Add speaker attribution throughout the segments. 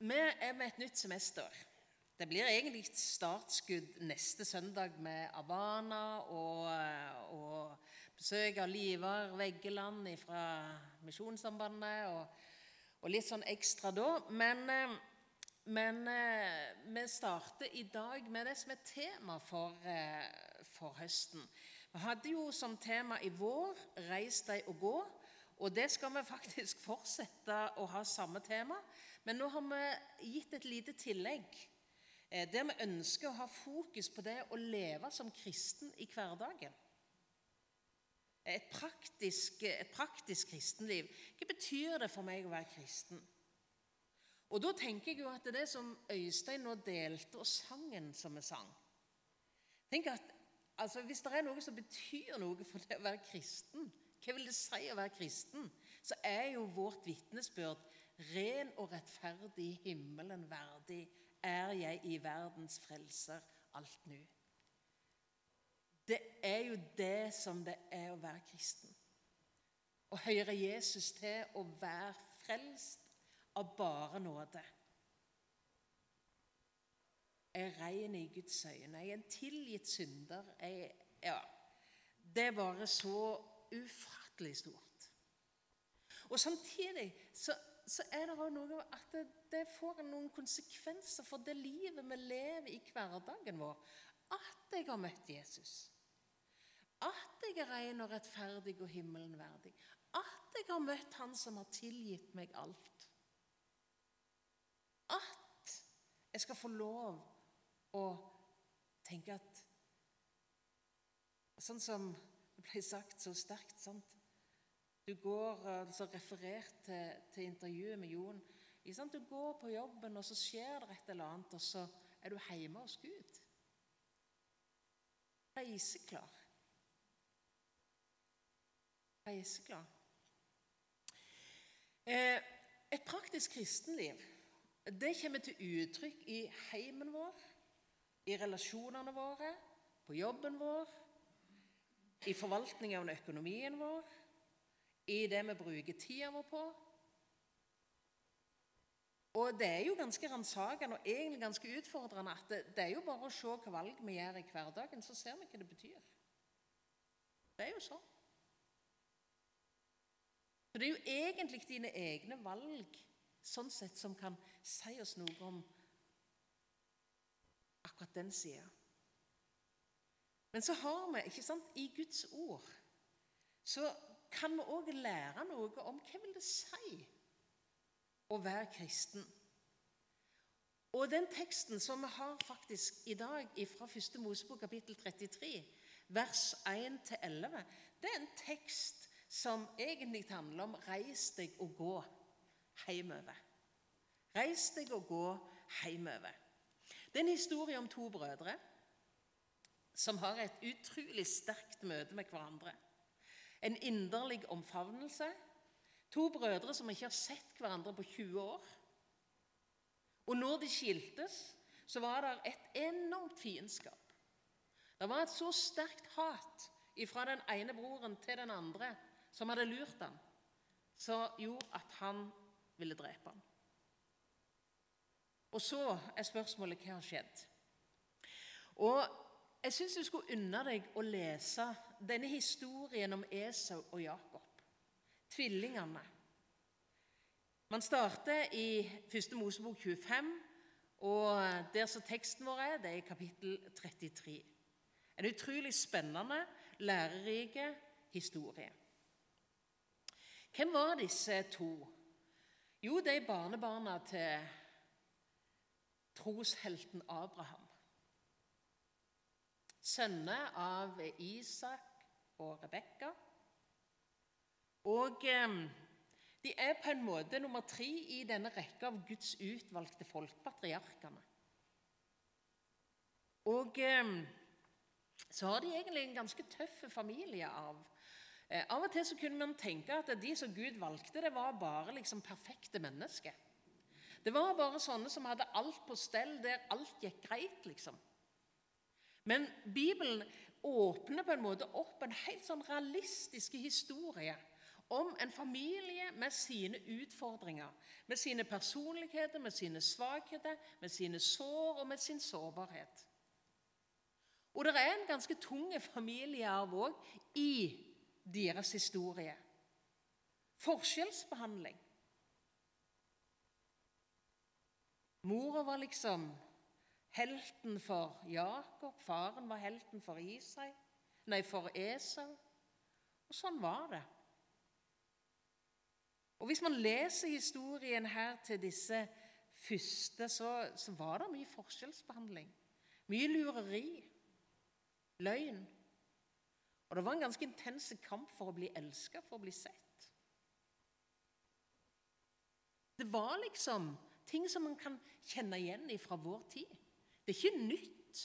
Speaker 1: Vi er med et nytt semester. Det blir egentlig et startskudd neste søndag med Avana og, og besøk av Livar Veggeland fra Misjonssambandet og, og, litt sånn ekstra da. Men, men, vi starter i dag med det som er tema for, for høsten. Vi hadde jo som tema i vår 'Reis deg og gå'. Og det skal vi faktisk fortsette å ha samme tema. Men nå har vi gitt et lite tillegg eh, der vi ønsker å ha fokus på det å leve som kristen i hverdagen. Et praktisk, et praktisk kristenliv. Hva betyr det for meg å være kristen? Og Da tenker jeg jo at det som Øystein nå delte, og sangen som vi sang Tenk at altså, Hvis det er noe som betyr noe for det å være kristen, hva vil det si å være kristen? Så er jo vårt vitnesbyrd ren og rettferdig, himmelen verdig, er jeg i verdens frelser alt nu. Det er jo det som det er å være kristen. Å høre Jesus til å være frelst av bare nåde. Jeg er ren i Guds øyne. Jeg er en tilgitt synder. Jeg, ja, det er bare så ufattelig stort. Og Samtidig så, så er det også noe at det, det, får noen konsekvenser for det livet vi lever i hverdagen vår. At jeg har møtt Jesus. At jeg er ren og rettferdig og himmelen verdig. At jeg har møtt Han som har tilgitt meg alt. At jeg skal få lov å tenke at Sånn som det ble sagt så sterkt. sant? Du går altså referert til, til intervjuet med Jon. Du går på jobben, og så skjer det et eller annet, og så er du hjemme hos Gud. Reiseklar. Reiseklar. Eh, et praktisk kristenliv det kommer til uttrykk i heimen vår, i relasjonene våre, på jobben vår, i forvaltningen av økonomien vår, i det vi bruker tida vår på. Og det er jo ganske ransakende og egentlig ganske utfordrende at det, det, er jo bare å se hva valg vi gjør i hverdagen, så ser vi hva det betyr. Det er jo sånn. Så Det er jo egentlig dine egne valg sånn sett som kan si oss noe om akkurat den sida. Men så har vi, ikke sant, i Guds ord så kan vi òg lære noe om hva vil det si å være kristen. Og den teksten som vi har faktisk i dag fra 1. Mosebok kapittel 33, vers 1-11, det er en tekst som egentlig handler om 'reis deg og gå hjemover'. Reis deg og gå hjemover. Det er en historie om to brødre som har et utrolig sterkt møte med hverandre. En inderlig omfavnelse. To brødre som ikke har sett hverandre på 20 år. Og når de skiltes, så var det et enormt fiendskap. Det var et så sterkt hat fra den ene broren til den andre som hadde lurt ham, som gjorde at han ville drepe ham. Og så er spørsmålet hva har skjedd? Og jeg syns du skulle unne deg å lese denne historien om Esau og Jakob, tvillingene. Man starter i 1. Mosebok 25, og der som teksten vår er, det er kapittel 33. En utrolig spennende, lærerike historie. Hvem var disse to? Jo, det er barnebarna til troshelten Abraham sønner av Isak og Rebekka. Og eh, de er på en måte nummer tre i denne rekka av Guds utvalgte folk, patriarkene. Og eh, så har de egentlig en ganske tøff familiearv. Eh, av og til så kunne man tenke at de som Gud valgte, det var bare liksom perfekte mennesker. Det var bare sånne som hadde alt på stell, der alt gikk greit, liksom. Men Bibelen åpner på en måte opp en helt sånn realistisk historie om en familie med sine utfordringer, med sine personligheter, med sine svakheter, med sine sår og med sin sårbarhet. Og det er en ganske tung familiearv òg i deres historie. Forskjellsbehandling. Mora var liksom helten for Jakob, faren var helten for Isai, nei, for Esau. Og sånn var det. Og Hvis man leser historien her til disse første, så, så var det mye forskjellsbehandling. Mye lureri, løgn. Og det var en ganske intens kamp for å bli elska, for å bli sett. Det var liksom ting som man kan kjenne igjen fra vår tid. Det er ikke nytt.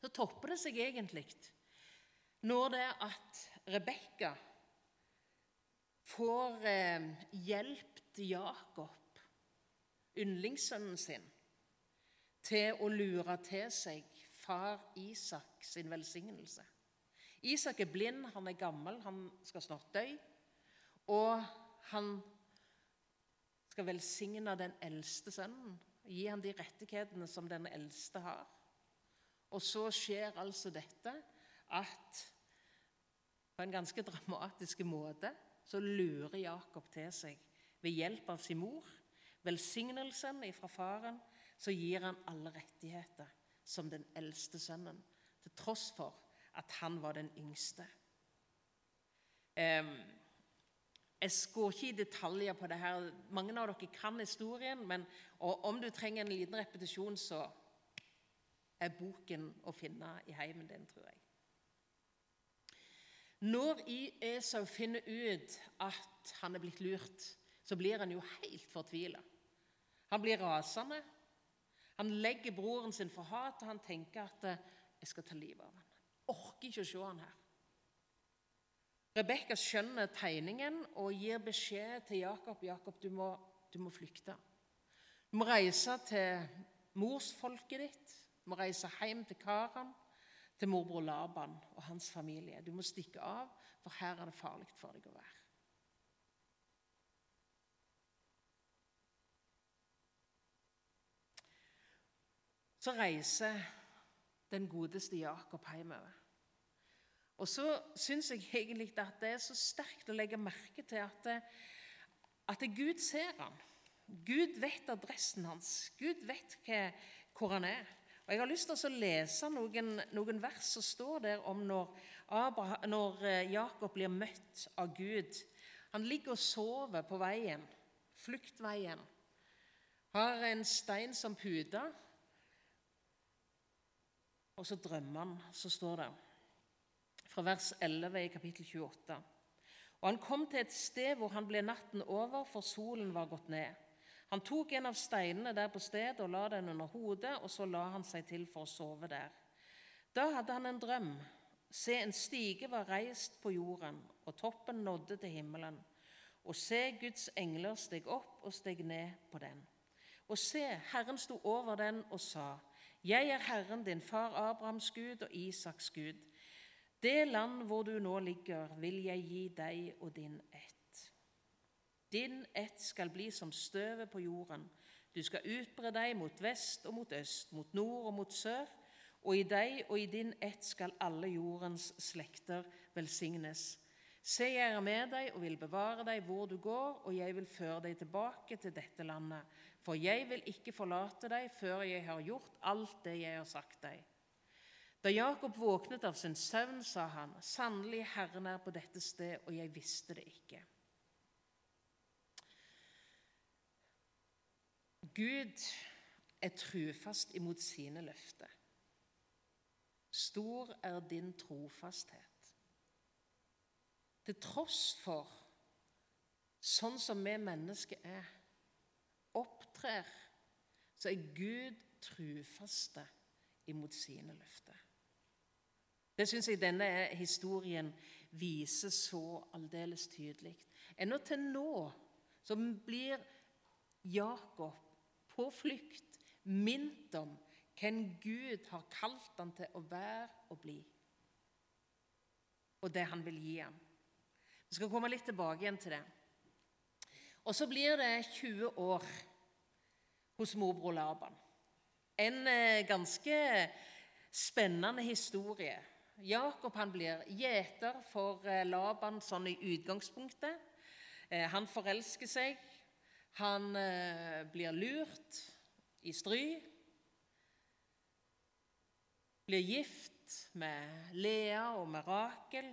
Speaker 1: Så topper det seg egentlig når det er at Rebekka får eh, hjelp til Jakob, yndlingssønnen sin, til å lure til seg far Isak sin velsignelse. Isak er blind, han er gammel, han skal snart dø. Og han skal velsigne den eldste sønnen, gi han de rettighetene som den eldste har. Og så skjer altså dette at på en ganske dramatisk måte så lurer Jakob til seg ved hjelp av sin mor velsignelsen fra faren, så gir han alle rettigheter som den eldste sønnen, til tross for at han var den yngste. Jeg går ikke i detaljer på det her. Mange av dere kan historien, men om du trenger en liten repetisjon, så er boken å finne i heimen din, tror jeg. Når Esau finner ut at han er blitt lurt, så blir han jo helt fortvila. Han blir rasende. Han legger broren sin for hat, og han tenker at eh, 'jeg skal ta livet av ham'. Orker ikke å se han her. Rebekka skjønner tegningen og gir beskjed til Jakob. 'Jakob, du må, du må flykte. Du må reise til morsfolket ditt. Du må reise hjem til Karan til morbror Laban og hans familie. Du må stikke av, for her er det farlig for deg å være. Så reiser den godeste Jakob hjemover. Og så syns jeg egentlig at det er så sterkt å legge merke til at, at Gud ser han. Gud vet adressen hans. Gud vet hva, hvor han er. Og Jeg har lyst til å lese noen, noen vers som står der om når, Abraham, når eh, Jakob blir møtt av Gud. Han ligger og sover på veien, fluktveien. Har en stein som pute. Og så drømmer han. Så står det fra vers 11 i kapittel 28. Og han kom til et sted hvor han ble natten over, for solen var gått ned. Han tok en av steinene der på stedet og la den under hodet, og så la han seg til for å sove der. Da hadde han en drøm. Se, en stige var reist på jorden, og toppen nådde til himmelen. Og se, Guds engler steg opp og steg ned på den. Og se, Herren sto over den og sa, Jeg er Herren, din far Abrahams Gud og Isaks Gud. Det land hvor du nå ligger, vil jeg gi deg og din ett. Din ett skal bli som støvet på jorden. Du skal utbre deg mot vest og mot øst, mot nord og mot sør. Og i deg og i din ett skal alle jordens slekter velsignes. Se, jeg er med deg og vil bevare deg hvor du går, og jeg vil føre deg tilbake til dette landet. For jeg vil ikke forlate deg før jeg har gjort alt det jeg har sagt deg. Da Jakob våknet av sin søvn, sa han, sannelig Herren er på dette sted, og jeg visste det ikke. Gud er trufast imot sine løfter. Stor er din trofasthet. Til tross for sånn som vi mennesker er, opptrer, så er Gud trufaste imot sine løfter. Det syns jeg denne historien viser så aldeles tydelig. Ennå til nå så blir Jakob på flukt, minnet om hvem Gud har kalt han til å være og bli. og det han vil gi ham. Vi skal komme litt tilbake igjen til det. Og så blir det 20 år hos morbror Laban. En eh, ganske spennende historie. Jakob han blir gjeter for eh, Laban sånn i utgangspunktet. Eh, han forelsker seg. Han blir lurt i stry. Blir gift med Lea og med Rakel.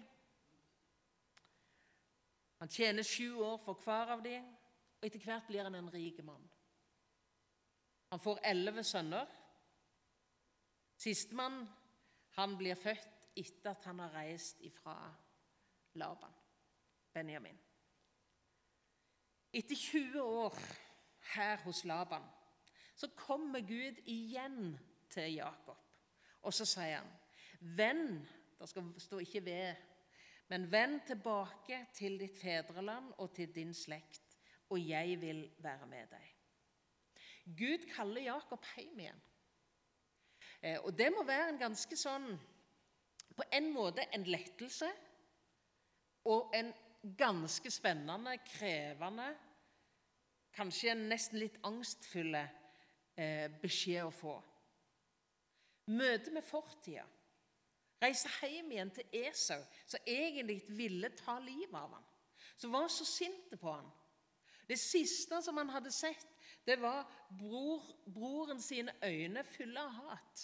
Speaker 1: Han tjener sju år for hver av dem, og etter hvert blir han en rik mann. Han får elleve sønner. Sistemann han blir født etter at han har reist ifra Laban, Benjamin. Etter 20 år her hos Laban så kommer Gud igjen til Jakob, og så sier han, 'Venn' Det skal stå ikke 'ved' Men vend tilbake til ditt fedreland og til din slekt, og jeg vil være med deg. Gud kaller Jakob hjem igjen. Eh, og det må være en ganske sånn På en måte en lettelse og en ganske spennende, krevende, kanskje en nesten litt angstfulle eh, beskjed å få. Møte med fortida Reise hjem igjen til Esau, som egentlig ville ta livet av ham. Som var så sinte på ham. Det siste som han hadde sett, det var bror, broren sine øyne fulle av hat.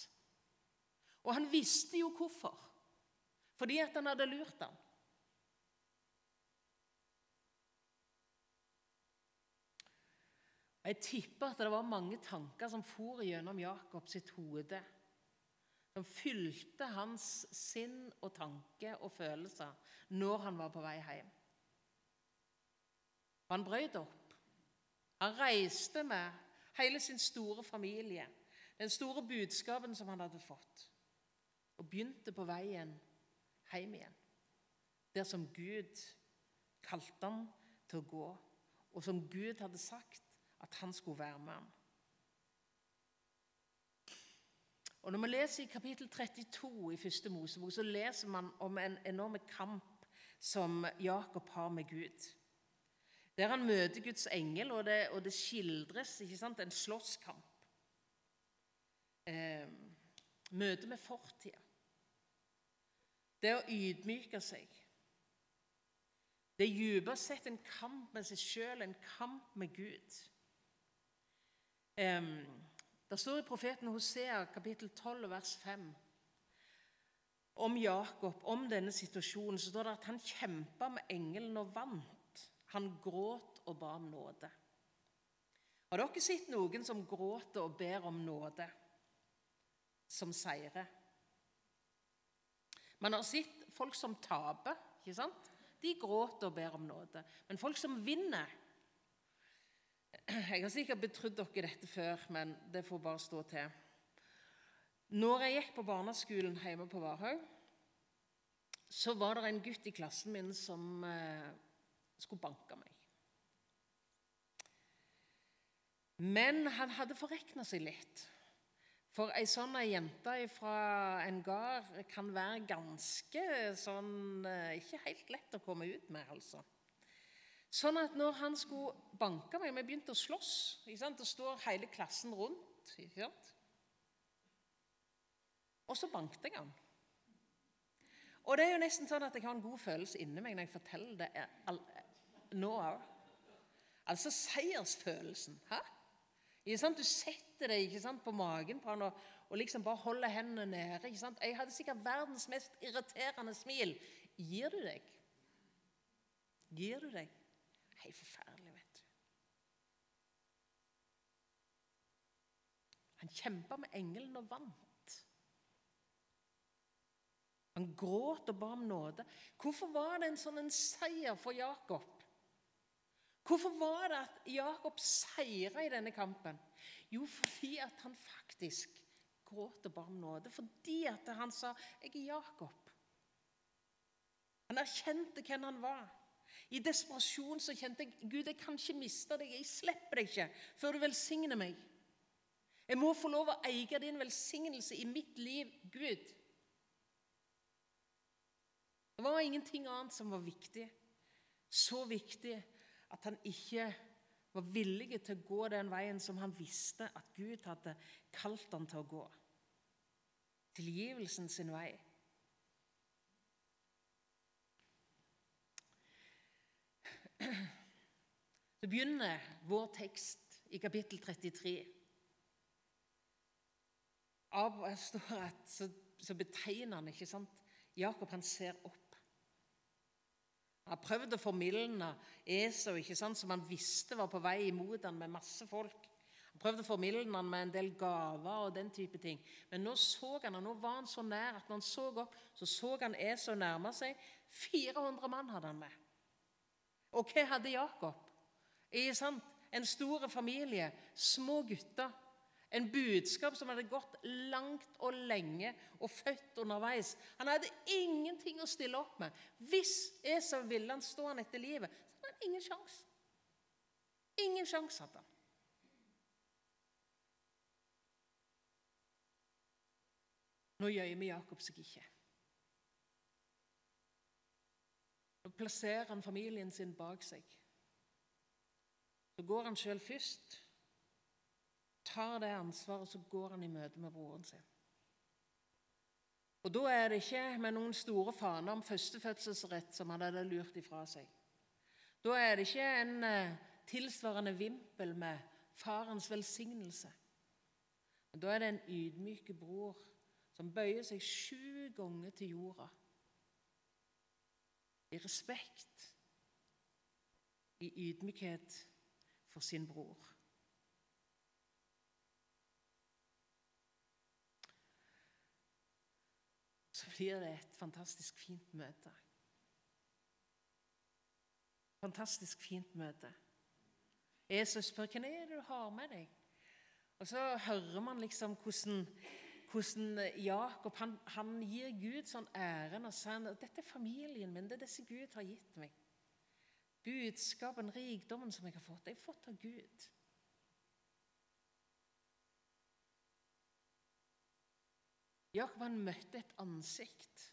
Speaker 1: Og han visste jo hvorfor. Fordi at han hadde lurt ham. Jeg tipper at det var mange tanker som for gjennom Jakob sitt hode som fylte hans sinn og tanke og følelser når han var på vei hjem. Han brøt opp. Han reiste med hele sin store familie, den store budskapen som han hadde fått, og begynte på veien hjem igjen. Der som Gud kalte han til å gå, og som Gud hadde sagt at han skulle være med ham. Og Når vi leser i kapittel 32 i første Mosebok, så leser man om en enorm kamp som Jakob har med Gud. Der han møter Guds engel, og det, og det skildres ikke sant, en slåsskamp. Eh, møte med fortida. Det å ydmyke seg. Det er dypest sett en kamp med seg sjøl, en kamp med Gud. Um, det står i profeten Hosea kapittel 12 vers 5 om Jakob, om denne situasjonen, så står det at han kjempa med engelen og vant. Han gråt og ba om nåde. Har dere sett noen som gråter og ber om nåde, som seirer? Man har sett folk som taper. ikke sant? De gråter og ber om nåde. Men folk som vinner, jeg har sikkert betrodd dere dette før, men det får bare stå til. Når jeg gikk på barneskolen hjemme på Varhaug, så var det en gutt i klassen min som eh, skulle banke meg. Men han hadde forrekna seg litt. For ei sånn jente fra en gard kan være ganske sånn eh, Ikke helt lett å komme ut med, altså. Sånn at når han skulle banke meg Vi begynte å slåss. Ikke sant? Det står hele klassen rundt. Ikke sant? Og så banket jeg han. Og det er jo nesten sånn at jeg har en god følelse inni meg når jeg forteller det nå òg. Altså seiersfølelsen. Hæ? Ikke sant? Du setter deg ikke sant, på magen på han og, og liksom bare holder hendene nede. Ikke sant? Jeg hadde sikkert verdens mest irriterende smil. Gir du deg? Gir du deg? Helt forferdelig, vet du. Han kjempa med engelen og vant. Han gråt og ba om nåde. Hvorfor var det en sånn en seier for Jakob? Hvorfor var det at Jakob seira i denne kampen? Jo, fordi at han faktisk gråt og ba om nåde. Fordi at han sa 'Jeg er Jakob'. Han erkjente hvem han var. I desperasjon så kjente jeg Gud, jeg kan ikke miste deg. Jeg slipper deg ikke før du velsigner meg. Jeg må få lov å eie din velsignelse i mitt liv, Gud. Det var ingenting annet som var viktig. Så viktig at han ikke var villig til å gå den veien som han visste at Gud hadde kalt han til å gå. Tilgivelsen sin vei. Så begynner vår tekst i kapittel 33. Av står at, så, så betegner han ikke sant? Jakob han ser opp. Han prøvde å formildne Esau, ikke sant, som han visste var på vei imot han med masse folk. Han prøvde å formildne han med en del gaver og den type ting. Men nå så han, og nå var han så nær at når han så opp, så så han Esau nærme seg. 400 mann hadde han med. Og hva hadde Jakob? Ikke sant? En stor familie, små gutter. En budskap som hadde gått langt og lenge og født underveis. Han hadde ingenting å stille opp med. Hvis Esau ville han stå han etter livet, så hadde han ingen sjanse. Ingen sjanse hadde han. Nå gjemmer Jakob seg ikke. Nå plasserer han familien sin bak seg. Så går han sjøl først, tar det ansvaret, så går han i møte med broren sin. Og Da er det ikke med noen store faner om førstefødselsrett som han hadde lurt ifra seg. Da er det ikke en eh, tilsvarende vimpel med farens velsignelse. Men Da er det en ydmyk bror som bøyer seg sju ganger til jorda i respekt, i ydmykhet for sin bror. Så blir det et fantastisk fint møte. Fantastisk fint møte. Jesus spør hvem er det du har med deg. Og Så hører man liksom hvordan hvordan Jakob han, han gir Gud sånn æren og sier at dette er familien min, det er disse Gud har gitt meg. Budskapen, rikdommen som jeg har fått, jeg har fått av Gud. Jakob han møtte et ansikt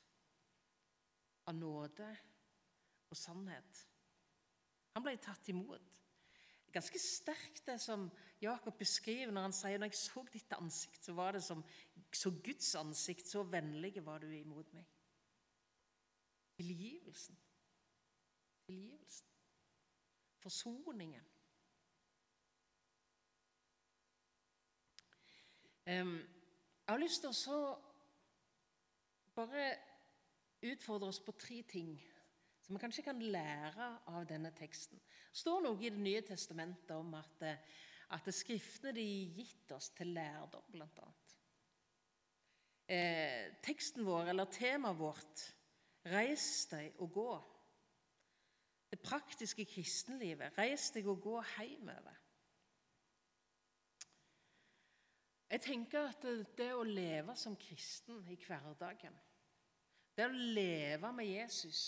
Speaker 1: av nåde og sannhet. Han ble tatt imot ganske sterkt det som Jakob beskriver når han sier når jeg så ditt ansikt, så var det som så Guds ansikt. Så vennlig var du imot meg. Tilgivelsen. Tilgivelsen. Forsoningen. Jeg har lyst til å bare utfordre oss på tre ting som vi kanskje kan lære av denne teksten. Det står noe i Det nye testamentet om at, eh, at Skriftene de gitt oss til lærdom, bl.a. Eh, teksten vår, eller temaet vårt, 'Reis deg og gå'. Det praktiske kristenlivet. Reis deg og gå hjemover. Jeg tenker at det å leve som kristen i hverdagen, det å leve med Jesus.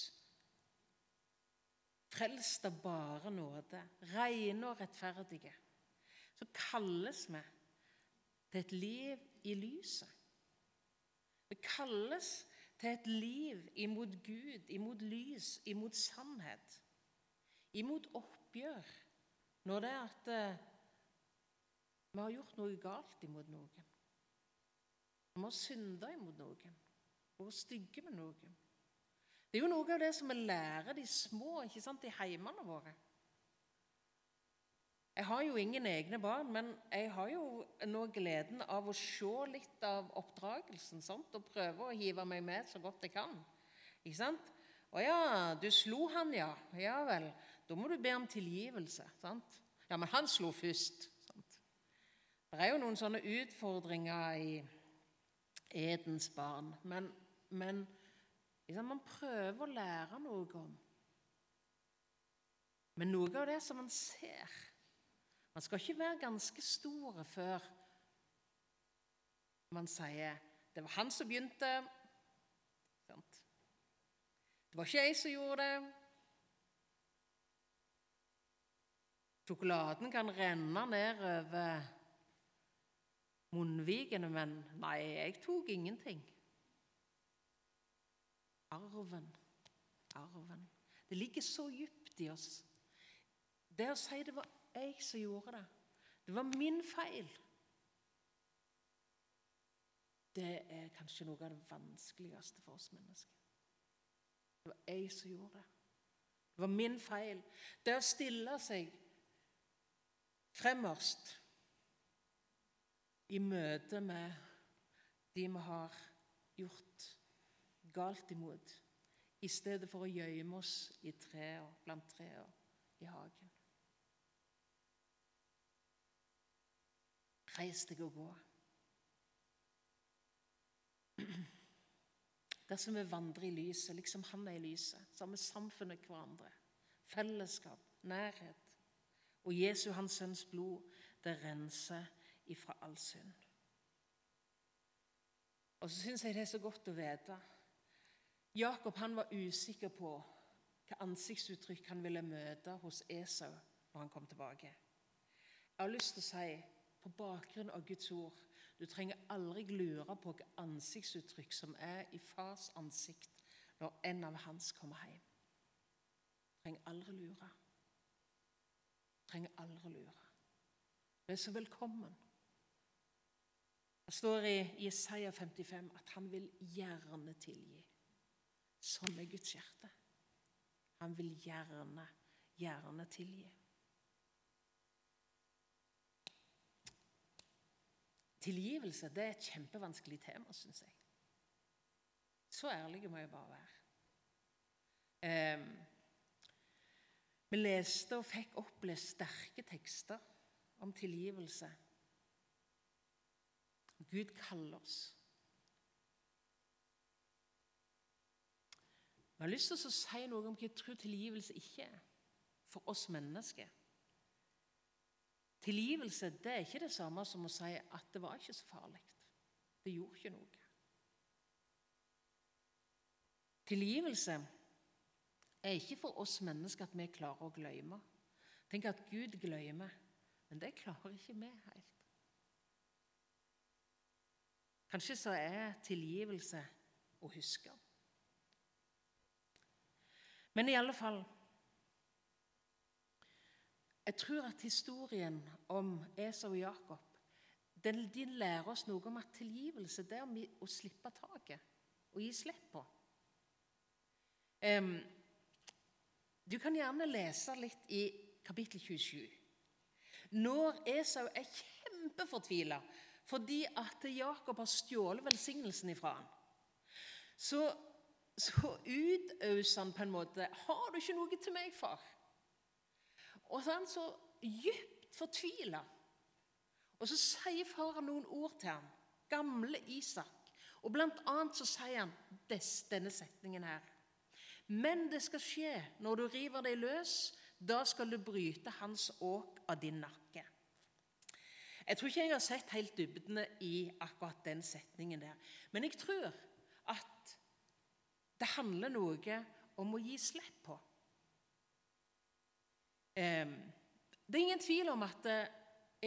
Speaker 1: Frelst av bare nåde, rene og rettferdige, så kalles vi til et liv i lyset. Vi kalles til et liv imot Gud, imot lys, imot sannhet, imot oppgjør. Når det er at eh, vi har gjort noe galt imot noen. Vi har synda imot noen, vært stygge med noe. Det er jo noe av det som vi lærer de små ikke sant, i heimene våre. Jeg har jo ingen egne barn, men jeg har jo nå gleden av å se litt av oppdragelsen sant? og prøve å hive meg med så godt jeg kan. Ikke sant? 'Å ja, du slo han, ja. Ja vel. Da må du be om tilgivelse.' sant? 'Ja, men han slo først.' Sant? Det er jo noen sånne utfordringer i Edens barn, men, men man prøver å lære noe om. Men noe av det som man ser Man skal ikke være ganske store før man sier 'Det var han som begynte'. Det var ikke jeg som gjorde det. Sjokoladen kan renne ned over munnvikene, men nei, jeg tok ingenting arven. arven. Det ligger så dypt i oss. Det å si det var jeg som gjorde det, det var min feil, det er kanskje noe av det vanskeligste for oss mennesker. Det var jeg som gjorde det. Det var min feil. Det å stille seg fremmerst i møte med de vi har gjort galt imot, i stedet for å gjemme oss i trær, blant trærne i hagen. Reis deg og gå. Dersom vi vandrer i lyset, liksom han er i lyset, så har vi samfunnet hverandre. Fellesskap, nærhet. Og Jesu, hans sønns blod, det renser ifra all synd. Og så syns jeg det er så godt å vite. Jakob han var usikker på hva ansiktsuttrykk han ville møte hos Esau når han kom tilbake. Jeg har lyst til å si, på bakgrunn av Guds ord du trenger aldri lure på hva ansiktsuttrykk som er i fars ansikt når en av hans kommer hjem. Du trenger aldri lure. Du trenger aldri lure. Du er så velkommen. Det står i Jesaja 55 at han vil gjerne tilgi. Sånn er Guds hjerte. Han vil gjerne, gjerne tilgi. Tilgivelse det er et kjempevanskelig tema, syns jeg. Så ærlige må jeg bare være. Eh, vi leste og fikk opplest sterke tekster om tilgivelse. Gud kaller oss. Vi har lyst til å si noe om hva jeg tror tilgivelse ikke er for oss mennesker. Tilgivelse det er ikke det samme som å si at det var ikke så farlig. Det gjorde ikke noe. Tilgivelse er ikke for oss mennesker at vi klarer å glemme. Tenk at Gud glemmer, men det klarer ikke vi helt. Kanskje så er tilgivelse å huske. Men i alle fall jeg tror at historien om Esau og Jakob den, de lærer oss noe om at tilgivelse det er å slippe taket og gi slipp på. Um, du kan gjerne lese litt i kapittel 27. Når Esau er kjempefortvila fordi at Jakob har stjålet velsignelsen ifra ham, så, så utøser han på en måte 'Har du ikke noe til meg, far?' Og så er han så dypt fortvila. Og så sier faren noen ord til ham, gamle Isak. Og blant annet så sier han denne setningen her. Men det skal skje når du river deg løs, da skal du bryte hans åk av din nakke. Jeg tror ikke jeg har sett helt dybdene i akkurat den setningen der. Men jeg tror at det handler noe om å gi slipp på. Det er ingen tvil om at eh,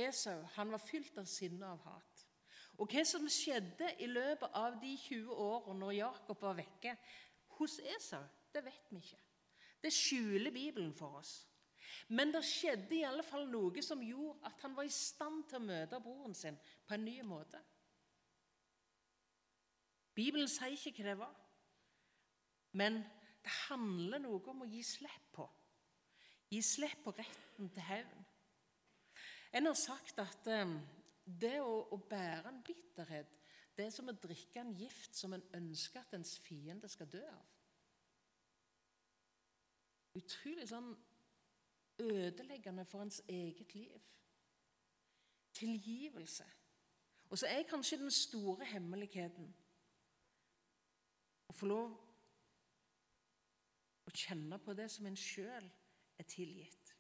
Speaker 1: Esau var fylt av sinne og hat. Og Hva som skjedde i løpet av de 20 årene når Jakob var vekke hos Esau, det vet vi ikke. Det skjuler Bibelen for oss. Men det skjedde i alle fall noe som gjorde at han var i stand til å møte broren sin på en ny måte. Bibelen sier ikke hva det var, men det handler noe om å gi slipp på. Gi slipp på retten til hevn. En har sagt at um, det å, bære en bitterhet det er som å drikke en gift som en ønsker at ens fiende skal dø av. Utrolig sånn ødeleggende for ens eget liv. Tilgivelse. Og så er kanskje den store hemmeligheten å få lov å kjenne på det som en sjøl er tilgitt.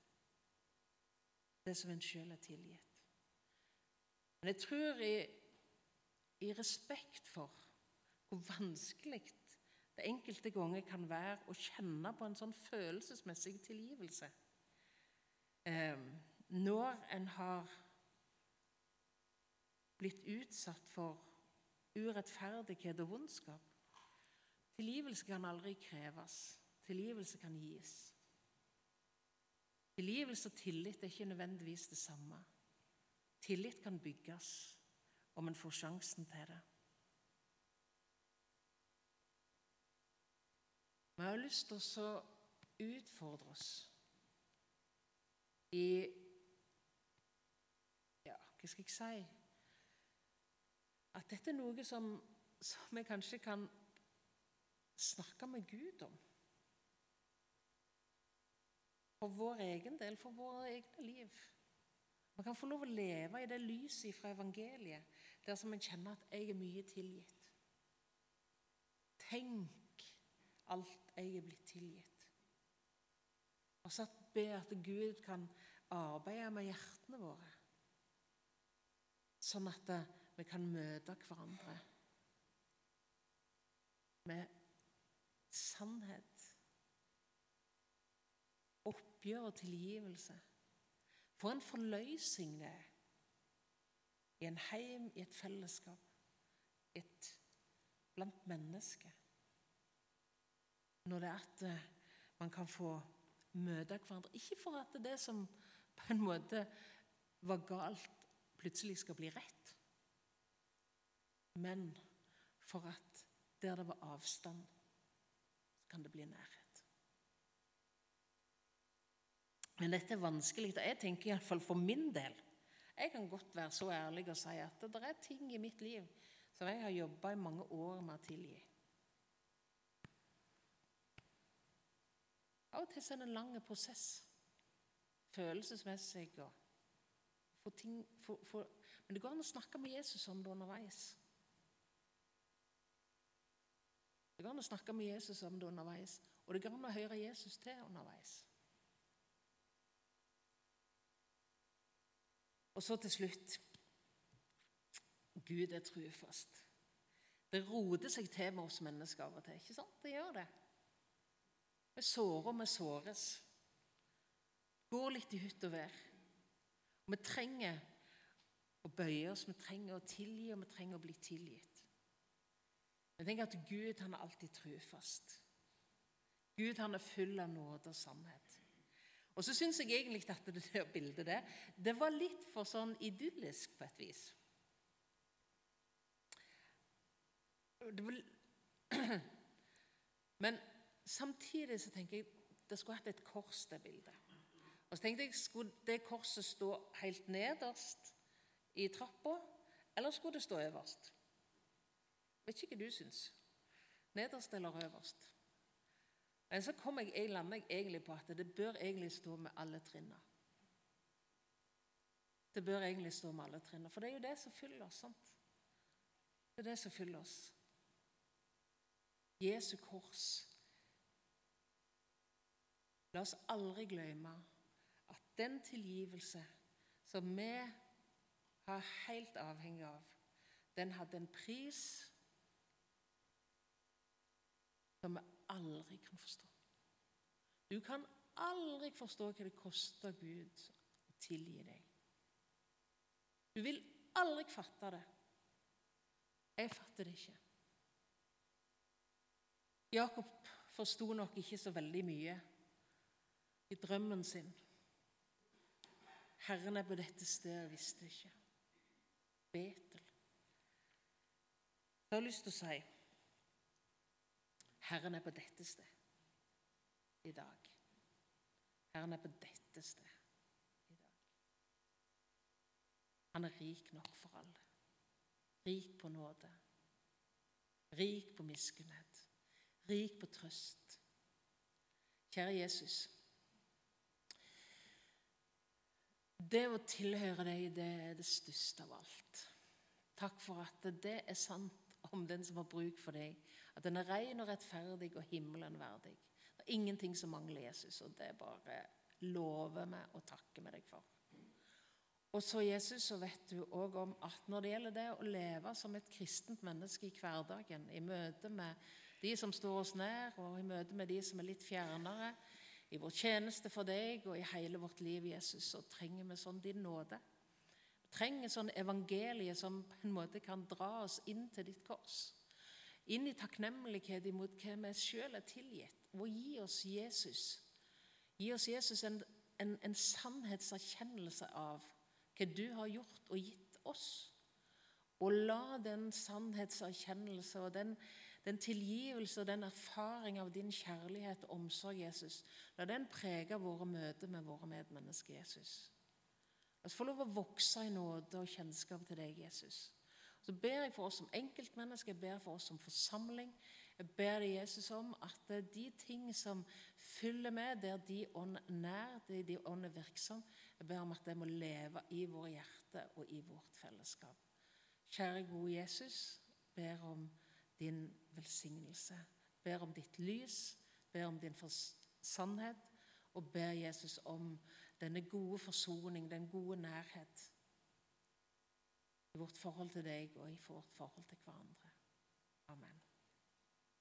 Speaker 1: Det som en sjøl er tilgitt. Men jeg tror i, i respekt for hvor vanskelig det enkelte ganger kan være å kjenne på en sånn følelsesmessig tilgivelse eh, når en har blitt utsatt for urettferdighet og vondskap. Tilgivelse kan aldri kreves. Tilgivelse kan gis. Tilgivelse og tillit er ikke nødvendigvis det samme. Tillit kan bygges om en får sjansen til det. Vi har lyst til å utfordre oss i Ja, hva skal jeg si At dette er noe som, som vi kanskje kan snakke med Gud om. For vår egen del, for våre egne liv. Man kan få lov å leve i det lyset fra evangeliet, der en kjenner at jeg er mye tilgitt. Tenk alt jeg er blitt tilgitt. Og så be at Gud kan arbeide med hjertene våre, sånn at vi kan møte hverandre med sannhet, oppgjør og tilgivelse. For en forløsning det er i en heim, i et fellesskap, et, blant mennesker. Når det er at eh, man kan få møte hverandre. Ikke for at det som på en måte var galt, plutselig skal bli rett, men for at der det var avstand, kan det bli nærhet. Men dette er vanskelig. og Jeg tenker iallfall for min del Jeg kan godt være så ærlig og si at det er ting i mitt liv som jeg har jobba i mange år med å tilgi. Av og til er det en lang prosess, følelsesmessig og for ting, for, for, Men det går an å snakke med Jesus om det underveis. Det går an å snakke med Jesus om det underveis, og det går an å høre Jesus til underveis. Og så til slutt Gud er trufast. Det roter seg til med oss mennesker av og til. ikke sant? Det gjør det. Vi sårer vi såres. Går litt i hytt og vær. Vi trenger å bøye oss, vi trenger å tilgi, og vi trenger å bli tilgitt. Jeg tenker at Gud han er alltid trufast. Gud han er full av nåde og sannhet. Og så syns jeg egentlig at det der bildet der det var litt for sånn idyllisk på et vis. Var, men samtidig så tenker jeg det skulle hatt et kors, det bildet. Og så tenkte jeg, Skulle det korset stå helt nederst i trappa, eller skulle det stå øverst? Vet ikke hva du syns. Nederst eller øverst? Men så kom jeg, jeg meg egentlig på at det bør egentlig stå med alle trinna. Det bør egentlig stå med alle trinna, for det er jo det som fyller oss. sant? Det er det som fyller oss. Jesu kors. La oss aldri glemme at den tilgivelse som vi er helt avhengig av, den hadde en pris som vi aldri kan forstå. Du kan aldri forstå hva det koster Gud å tilgi deg. Du vil aldri fatte det. Jeg fatter det ikke. Jakob forsto nok ikke så veldig mye i drømmen sin. Herren er på dette stedet, visste ikke. Betel. Jeg har lyst til å si Herren er på dette sted i dag. Herren er på dette sted i dag. Han er rik nok for alle. Rik på nåde. Rik på miskunnhet. Rik på trøst. Kjære Jesus. Det å tilhøre deg, det er det største av alt. Takk for at det er sant om den som har bruk for deg at den er ren og rettferdig og himmelen verdig. Det er ingenting som mangler Jesus, og det bare lover vi og takker vi deg for. Og så Jesus, så vet du òg om at når det gjelder det å leve som et kristent menneske i hverdagen, i møte med de som står oss nær, og i møte med de som er litt fjernere, i vår tjeneste for deg og i hele vårt liv, Jesus, så trenger vi sånn din nåde. Vi trenger sånn evangelie som på en måte kan dra oss inn til ditt kors inn i takknemlighet imot hva vi sjøl er tilgitt, og gi oss Jesus. Gi oss Jesus en, en, en sannhetserkjennelse av hva du har gjort og gitt oss. Og la den sannhetserkjennelse og den, den tilgivelse og den erfaring av din kjærlighet og omsorg, Jesus, la den prege våre møter med våre medmennesker, Jesus. La oss få lov å vokse i nåde og kjennskap til deg, Jesus. Så ber jeg for oss som enkeltmennesker, jeg ber for oss som forsamling. Jeg ber deg, Jesus, om at de ting som fyller med, der de ånd nær, der de ånd er virksom, jeg ber om at det må leve i våre hjerter og i vårt fellesskap. Kjære gode Jesus, ber om din velsignelse. Ber om ditt lys, ber om din sannhet, og ber Jesus om denne gode forsoning, den gode nærhet vårt forhold til deg og i vårt forhold til hverandre. Amen.